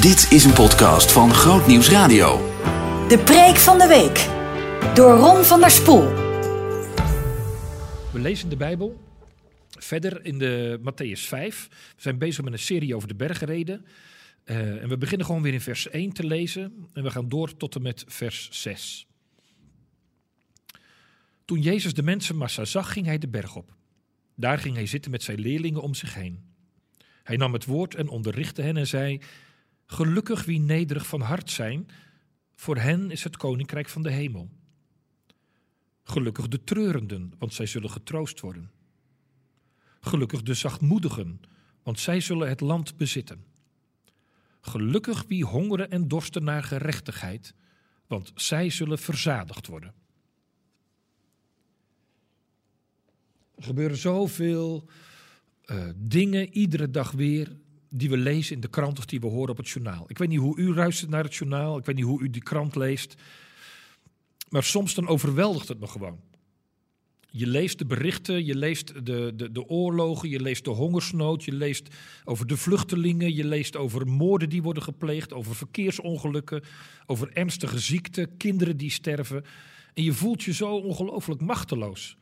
Dit is een podcast van Groot Nieuws Radio. De preek van de week. Door Ron van der Spoel. We lezen de Bijbel verder in de Matthäus 5. We zijn bezig met een serie over de bergreden. Uh, en we beginnen gewoon weer in vers 1 te lezen. En we gaan door tot en met vers 6. Toen Jezus de mensenmassa zag, ging hij de berg op. Daar ging hij zitten met zijn leerlingen om zich heen. Hij nam het woord en onderrichtte hen en zei: Gelukkig wie nederig van hart zijn, voor hen is het koninkrijk van de hemel. Gelukkig de treurenden, want zij zullen getroost worden. Gelukkig de zachtmoedigen, want zij zullen het land bezitten. Gelukkig wie hongeren en dorsten naar gerechtigheid, want zij zullen verzadigd worden. Er gebeuren zoveel uh, dingen iedere dag weer die we lezen in de krant of die we horen op het journaal. Ik weet niet hoe u luistert naar het journaal, ik weet niet hoe u die krant leest, maar soms dan overweldigt het me gewoon. Je leest de berichten, je leest de, de, de oorlogen, je leest de hongersnood, je leest over de vluchtelingen, je leest over moorden die worden gepleegd, over verkeersongelukken, over ernstige ziekten, kinderen die sterven. En je voelt je zo ongelooflijk machteloos.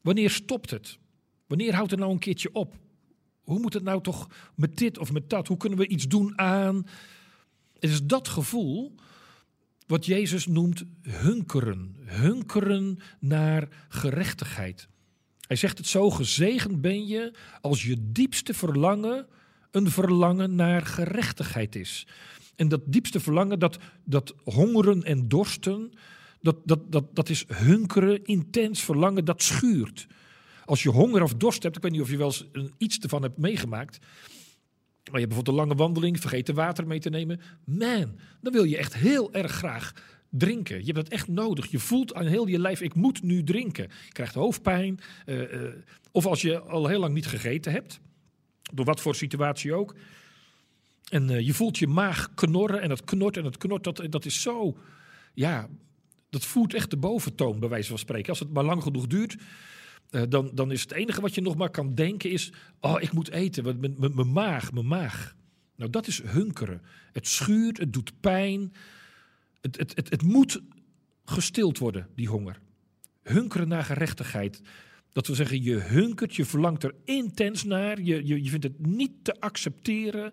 Wanneer stopt het? Wanneer houdt het nou een keertje op? Hoe moet het nou toch met dit of met dat? Hoe kunnen we iets doen aan? Het is dat gevoel wat Jezus noemt hunkeren. Hunkeren naar gerechtigheid. Hij zegt het zo: gezegend ben je als je diepste verlangen een verlangen naar gerechtigheid is. En dat diepste verlangen, dat, dat hongeren en dorsten, dat, dat, dat, dat is hunkeren, intens verlangen, dat schuurt. Als je honger of dorst hebt, ik weet niet of je wel eens iets ervan hebt meegemaakt. Maar je hebt bijvoorbeeld een lange wandeling, vergeten water mee te nemen. Man, dan wil je echt heel erg graag drinken. Je hebt dat echt nodig. Je voelt aan heel je lijf, ik moet nu drinken. Je krijgt hoofdpijn. Uh, uh, of als je al heel lang niet gegeten hebt. Door wat voor situatie ook. En uh, je voelt je maag knorren en dat knort en dat knort. Dat, dat is zo, ja, dat voert echt de boventoon bij wijze van spreken. Als het maar lang genoeg duurt, uh, dan, dan is het enige wat je nog maar kan denken is... oh, ik moet eten, mijn maag, mijn maag. Nou, dat is hunkeren. Het schuurt, het doet pijn. Het, het, het, het moet gestild worden, die honger. Hunkeren naar gerechtigheid. Dat wil zeggen, je hunkert, je verlangt er intens naar. Je, je, je vindt het niet te accepteren.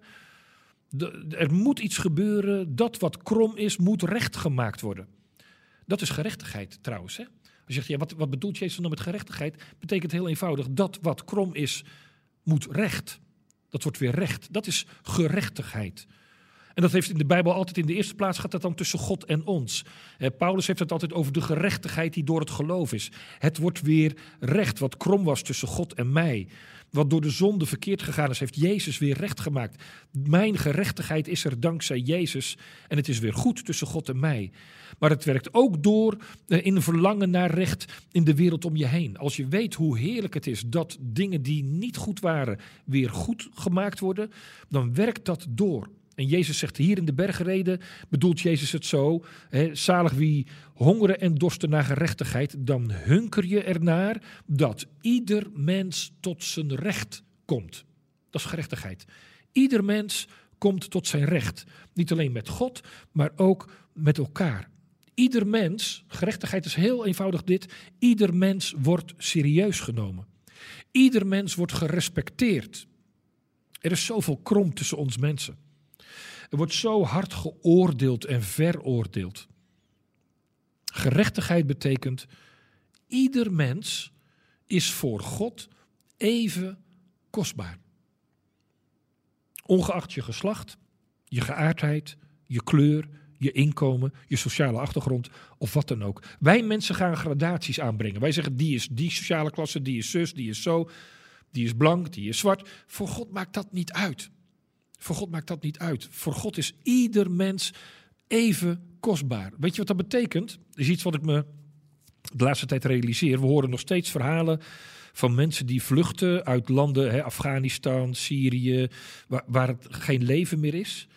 Er moet iets gebeuren. Dat wat krom is, moet rechtgemaakt worden. Dat is gerechtigheid trouwens. Hè? Je zegt, ja, wat, wat bedoelt Jezus dan met gerechtigheid? Betekent heel eenvoudig, dat wat krom is, moet recht. Dat wordt weer recht. Dat is gerechtigheid. En dat heeft in de Bijbel altijd in de eerste plaats gaat dat dan tussen God en ons. Paulus heeft het altijd over de gerechtigheid die door het geloof is. Het wordt weer recht, wat krom was tussen God en mij. Wat door de zonde verkeerd gegaan is, heeft Jezus weer recht gemaakt. Mijn gerechtigheid is er dankzij Jezus en het is weer goed tussen God en mij. Maar het werkt ook door eh, in verlangen naar recht in de wereld om je heen. Als je weet hoe heerlijk het is dat dingen die niet goed waren weer goed gemaakt worden, dan werkt dat door. En Jezus zegt hier in de bergreden, bedoelt Jezus het zo, hè, zalig wie hongeren en dorsten naar gerechtigheid, dan hunker je ernaar dat ieder mens tot zijn recht komt. Dat is gerechtigheid. Ieder mens komt tot zijn recht. Niet alleen met God, maar ook met elkaar. Ieder mens, gerechtigheid is heel eenvoudig dit, ieder mens wordt serieus genomen. Ieder mens wordt gerespecteerd. Er is zoveel krom tussen ons mensen. Er wordt zo hard geoordeeld en veroordeeld. Gerechtigheid betekent, ieder mens is voor God even kostbaar. Ongeacht je geslacht, je geaardheid, je kleur, je inkomen, je sociale achtergrond of wat dan ook. Wij mensen gaan gradaties aanbrengen. Wij zeggen die is die sociale klasse, die is zus, die is zo, die is blank, die is zwart. Voor God maakt dat niet uit. Voor God maakt dat niet uit. Voor God is ieder mens even kostbaar. Weet je wat dat betekent? Dat is iets wat ik me de laatste tijd realiseer. We horen nog steeds verhalen van mensen die vluchten uit landen, hè, Afghanistan, Syrië, waar, waar het geen leven meer is.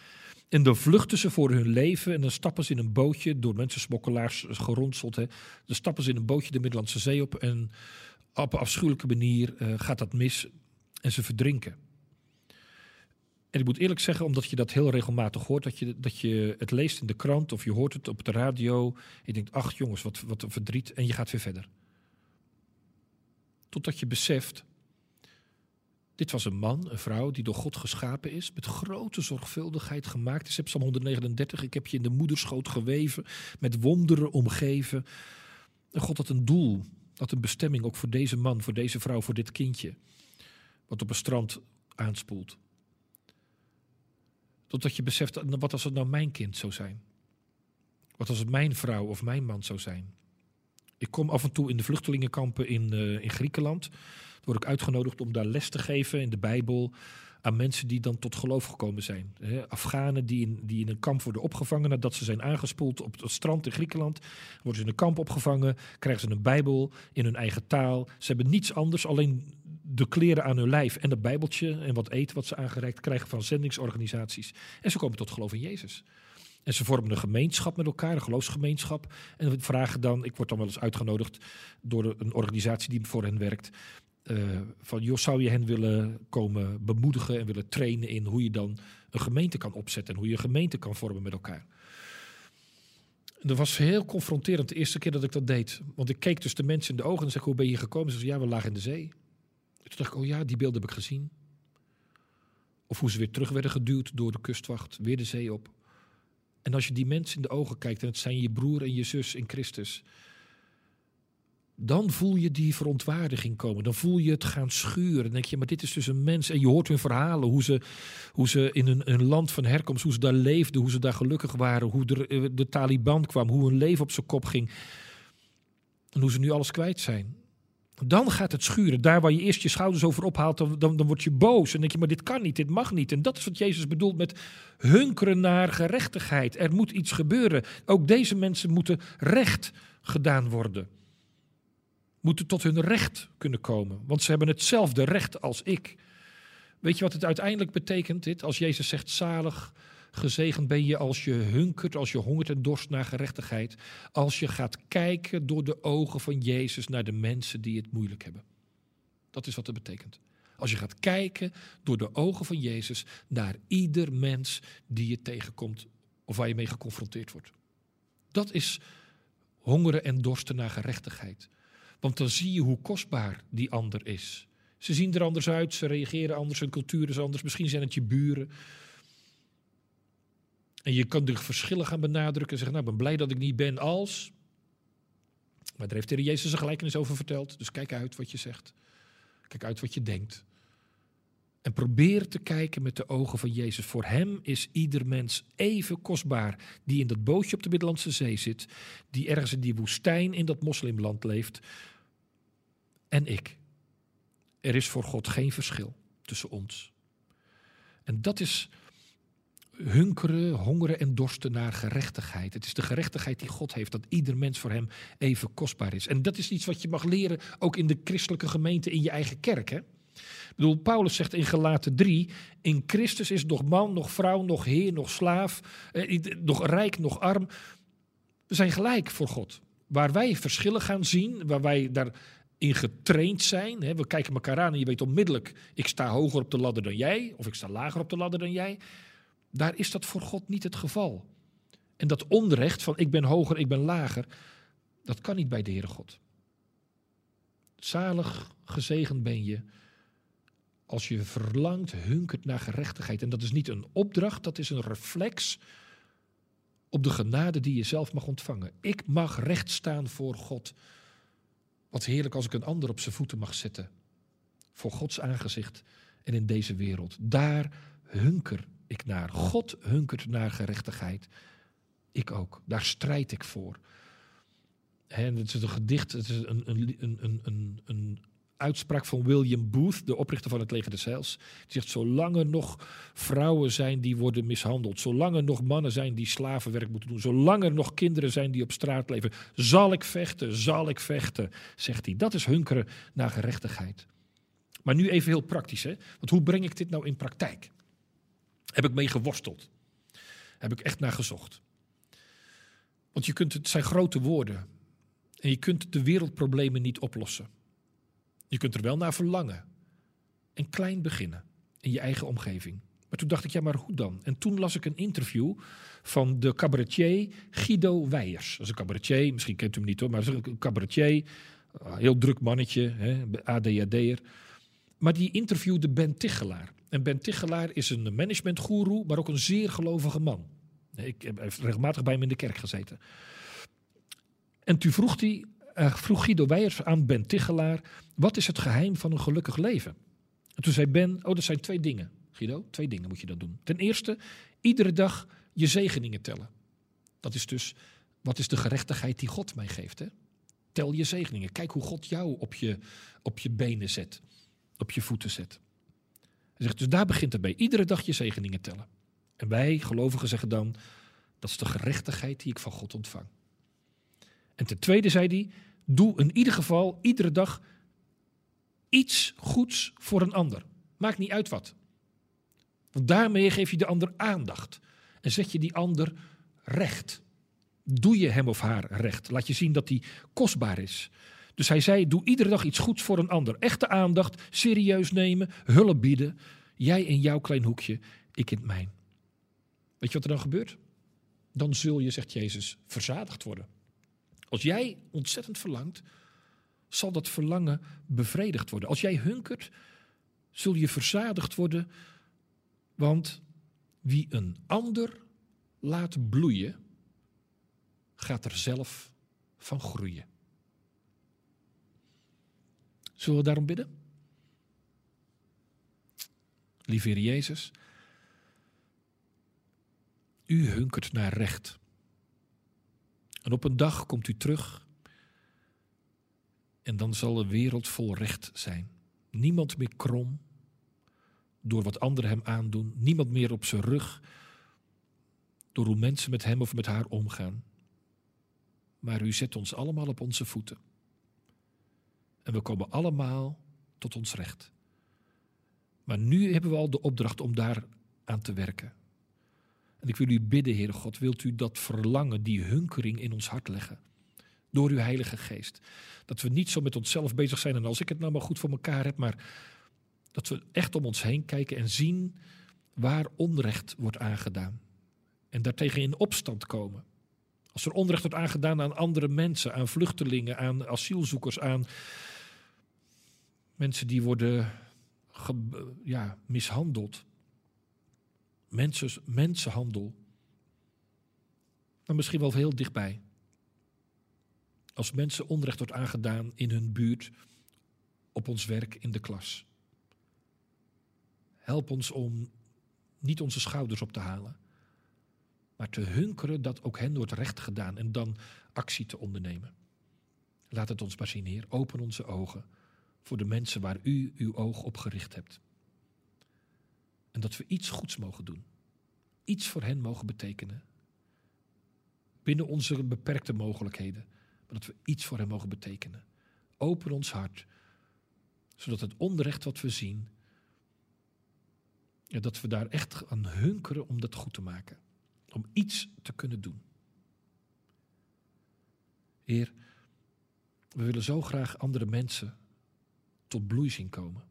En dan vluchten ze voor hun leven en dan stappen ze in een bootje, door mensensmokkelaars geronseld. Hè. Dan stappen ze in een bootje de Middellandse Zee op en op een afschuwelijke manier uh, gaat dat mis en ze verdrinken. En ik moet eerlijk zeggen, omdat je dat heel regelmatig hoort, dat je, dat je het leest in de krant of je hoort het op de radio. Je denkt, ach jongens, wat, wat een verdriet. En je gaat weer verder. Totdat je beseft, dit was een man, een vrouw die door God geschapen is, met grote zorgvuldigheid gemaakt is. Heb Psalm 139, ik heb je in de moederschoot geweven, met wonderen omgeven. En God had een doel, had een bestemming ook voor deze man, voor deze vrouw, voor dit kindje. Wat op een strand aanspoelt. Totdat je beseft, wat als het nou mijn kind zou zijn? Wat als het mijn vrouw of mijn man zou zijn? Ik kom af en toe in de vluchtelingenkampen in, uh, in Griekenland. Dan word ik uitgenodigd om daar les te geven in de Bijbel aan mensen die dan tot geloof gekomen zijn. Afghanen die in, die in een kamp worden opgevangen nadat ze zijn aangespoeld op het strand in Griekenland. Worden ze in een kamp opgevangen, krijgen ze een Bijbel in hun eigen taal. Ze hebben niets anders, alleen de kleren aan hun lijf en het Bijbeltje en wat eten wat ze aangereikt krijgen van zendingsorganisaties. En ze komen tot geloof in Jezus. En ze vormen een gemeenschap met elkaar, een geloofsgemeenschap. En we vragen dan, ik word dan wel eens uitgenodigd door een organisatie die voor hen werkt. Uh, van, joh, zou je hen willen komen bemoedigen en willen trainen in hoe je dan een gemeente kan opzetten en hoe je een gemeente kan vormen met elkaar. dat was heel confronterend de eerste keer dat ik dat deed. Want ik keek dus de mensen in de ogen en zei, hoe ben je gekomen? Ze zeiden, ja, we lagen in de zee. Toen dacht ik, oh ja, die beelden heb ik gezien. Of hoe ze weer terug werden geduwd door de kustwacht, weer de zee op. En als je die mensen in de ogen kijkt, en het zijn je broer en je zus in Christus, dan voel je die verontwaardiging komen. Dan voel je het gaan schuren. Dan denk je, maar dit is dus een mens. En je hoort hun verhalen, hoe ze, hoe ze in een land van herkomst, hoe ze daar leefden, hoe ze daar gelukkig waren, hoe de, eh, de Taliban kwam, hoe hun leven op zijn kop ging. En hoe ze nu alles kwijt zijn. Dan gaat het schuren. Daar waar je eerst je schouders over ophaalt, dan, dan, dan word je boos. En denk je, maar dit kan niet, dit mag niet. En dat is wat Jezus bedoelt met hunkeren naar gerechtigheid. Er moet iets gebeuren. Ook deze mensen moeten recht gedaan worden. Moeten tot hun recht kunnen komen. Want ze hebben hetzelfde recht als ik. Weet je wat het uiteindelijk betekent, dit? Als Jezus zegt, zalig Gezegend ben je als je hunkert, als je hongert en dorst naar gerechtigheid. Als je gaat kijken door de ogen van Jezus naar de mensen die het moeilijk hebben. Dat is wat het betekent. Als je gaat kijken door de ogen van Jezus naar ieder mens die je tegenkomt of waar je mee geconfronteerd wordt. Dat is hongeren en dorsten naar gerechtigheid. Want dan zie je hoe kostbaar die ander is. Ze zien er anders uit, ze reageren anders, hun cultuur is anders. Misschien zijn het je buren, en je kan de verschillen gaan benadrukken en zeggen, nou, ik ben blij dat ik niet ben als. Maar daar heeft de Jezus een gelijkenis over verteld. Dus kijk uit wat je zegt. Kijk uit wat je denkt. En probeer te kijken met de ogen van Jezus. Voor hem is ieder mens even kostbaar. Die in dat bootje op de Middellandse Zee zit. Die ergens in die woestijn in dat moslimland leeft. En ik. Er is voor God geen verschil tussen ons. En dat is hunkeren, hongeren en dorsten naar gerechtigheid. Het is de gerechtigheid die God heeft, dat ieder mens voor hem even kostbaar is. En dat is iets wat je mag leren ook in de christelijke gemeente in je eigen kerk. Hè? Ik bedoel, Paulus zegt in Galaten 3: In Christus is nog man, nog vrouw, nog heer, nog slaaf, eh, nog rijk, nog arm. We zijn gelijk voor God. Waar wij verschillen gaan zien, waar wij daarin getraind zijn. We kijken elkaar aan en je weet onmiddellijk: ik sta hoger op de ladder dan jij, of ik sta lager op de ladder dan jij. Daar is dat voor God niet het geval. En dat onrecht van ik ben hoger, ik ben lager, dat kan niet bij de Heere God. Zalig gezegend ben je als je verlangt, hunkert naar gerechtigheid. En dat is niet een opdracht, dat is een reflex op de genade die je zelf mag ontvangen. Ik mag recht staan voor God. Wat heerlijk als ik een ander op zijn voeten mag zetten. Voor Gods aangezicht en in deze wereld. Daar hunker ik naar. God hunkert naar gerechtigheid. Ik ook. Daar strijd ik voor. En het is een gedicht, het is een, een, een, een, een uitspraak van William Booth, de oprichter van het leger des Heils. Die zegt, zolang er nog vrouwen zijn die worden mishandeld, zolang er nog mannen zijn die slavenwerk moeten doen, zolang er nog kinderen zijn die op straat leven, zal ik vechten, zal ik vechten, zegt hij. Dat is hunkeren naar gerechtigheid. Maar nu even heel praktisch, hè? want hoe breng ik dit nou in praktijk? Heb ik mee geworsteld. Heb ik echt naar gezocht. Want je kunt, het zijn grote woorden. En je kunt de wereldproblemen niet oplossen. Je kunt er wel naar verlangen. En klein beginnen. In je eigen omgeving. Maar toen dacht ik, ja, maar hoe dan? En toen las ik een interview van de cabaretier Guido Weijers. Dat is een cabaretier, misschien kent u hem niet hoor, maar dat is een cabaretier. Heel druk mannetje, ADHD'er. Maar die interviewde Ben Tichelaar. En Ben Tichelaar is een managementgoeroe, maar ook een zeer gelovige man. Ik heb regelmatig bij hem in de kerk gezeten. En toen vroeg, hij, uh, vroeg Guido Weijers aan Ben Tichelaar... wat is het geheim van een gelukkig leven? En toen zei Ben, oh, dat zijn twee dingen, Guido. Twee dingen moet je dat doen. Ten eerste, iedere dag je zegeningen tellen. Dat is dus, wat is de gerechtigheid die God mij geeft? Hè? Tel je zegeningen. Kijk hoe God jou op je, op je benen zet, op je voeten zet. Hij zegt, dus daar begint het bij. Iedere dag je zegeningen tellen. En wij, gelovigen, zeggen dan, dat is de gerechtigheid die ik van God ontvang. En ten tweede zei hij, doe in ieder geval iedere dag iets goeds voor een ander. Maakt niet uit wat. Want daarmee geef je de ander aandacht. En zet je die ander recht. Doe je hem of haar recht. Laat je zien dat hij kostbaar is. Dus hij zei: Doe iedere dag iets goeds voor een ander. Echte aandacht, serieus nemen, hulp bieden. Jij in jouw klein hoekje, ik in het mijn. Weet je wat er dan gebeurt? Dan zul je, zegt Jezus, verzadigd worden. Als jij ontzettend verlangt, zal dat verlangen bevredigd worden. Als jij hunkert, zul je verzadigd worden. Want wie een ander laat bloeien, gaat er zelf van groeien. Zullen we daarom bidden? Lieve Heer Jezus, u hunkert naar recht. En op een dag komt u terug en dan zal de wereld vol recht zijn. Niemand meer krom door wat anderen hem aandoen. Niemand meer op zijn rug door hoe mensen met hem of met haar omgaan. Maar u zet ons allemaal op onze voeten. En we komen allemaal tot ons recht. Maar nu hebben we al de opdracht om daar aan te werken. En ik wil u bidden, Heere God, wilt u dat verlangen, die hunkering in ons hart leggen? Door uw Heilige Geest. Dat we niet zo met onszelf bezig zijn en als ik het nou maar goed voor elkaar heb, maar dat we echt om ons heen kijken en zien waar onrecht wordt aangedaan. En daartegen in opstand komen. Als er onrecht wordt aangedaan aan andere mensen, aan vluchtelingen, aan asielzoekers, aan mensen die worden ja, mishandeld. Mensen, mensenhandel. Maar misschien wel heel dichtbij. Als mensen onrecht wordt aangedaan in hun buurt, op ons werk, in de klas. Help ons om niet onze schouders op te halen, maar te hunkeren dat ook hen wordt recht gedaan en dan actie te ondernemen. Laat het ons maar zien, Heer. Open onze ogen voor de mensen waar u uw oog op gericht hebt. En dat we iets goeds mogen doen. Iets voor hen mogen betekenen. Binnen onze beperkte mogelijkheden. Maar dat we iets voor hen mogen betekenen. Open ons hart. Zodat het onrecht wat we zien. Ja, dat we daar echt aan hunkeren om dat goed te maken. Om iets te kunnen doen. Heer, we willen zo graag andere mensen tot bloei zien komen.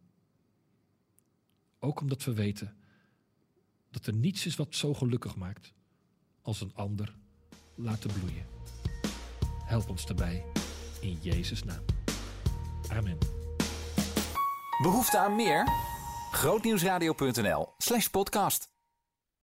Ook omdat we weten dat er niets is wat zo gelukkig maakt als een ander laten bloeien. Help ons daarbij in Jezus' naam. Amen. Behoefte aan meer? Grootnieuwsradio.nl slash podcast.